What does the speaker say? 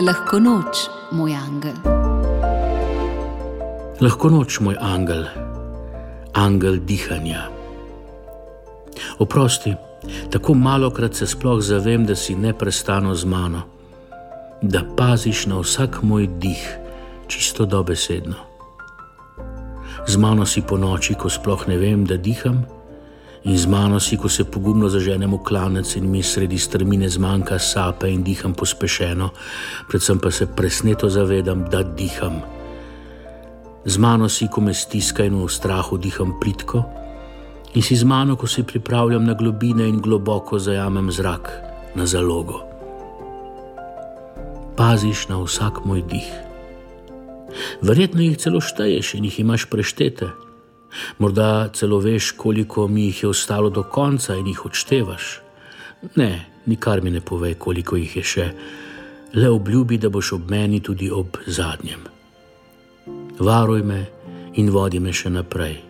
Lahko noč, moj angel. Lahko noč, moj angel, angel dihanja. Oprosti, tako malo krat se sploh zavem, da si neprestano z mano, da paziš na vsak moj dih, čisto dobesedno. Z mano si po noči, ko sploh ne vem, da diham in z mano si, ko se pogumno zaženem v klanec in mi sredi strmine zmanjka sape in diham pospešeno, predvsem pa se presneto zavedam, da diham. Z mano si, ko me stiska in v strahu diham plitko, in si z mano, ko se pripravljam na globine in globoko zajamem zrak na zalogo. Paziš na vsak moj dih. Verjetno jih celo šteješ in jih imaš preštete. Morda celo veš, koliko mi jih je ostalo do konca in jih odštevaš. Ne, nikar mi ne povej, koliko jih je še, le obljubi, da boš ob meni tudi ob zadnjem. Varuj me in vodi me še naprej.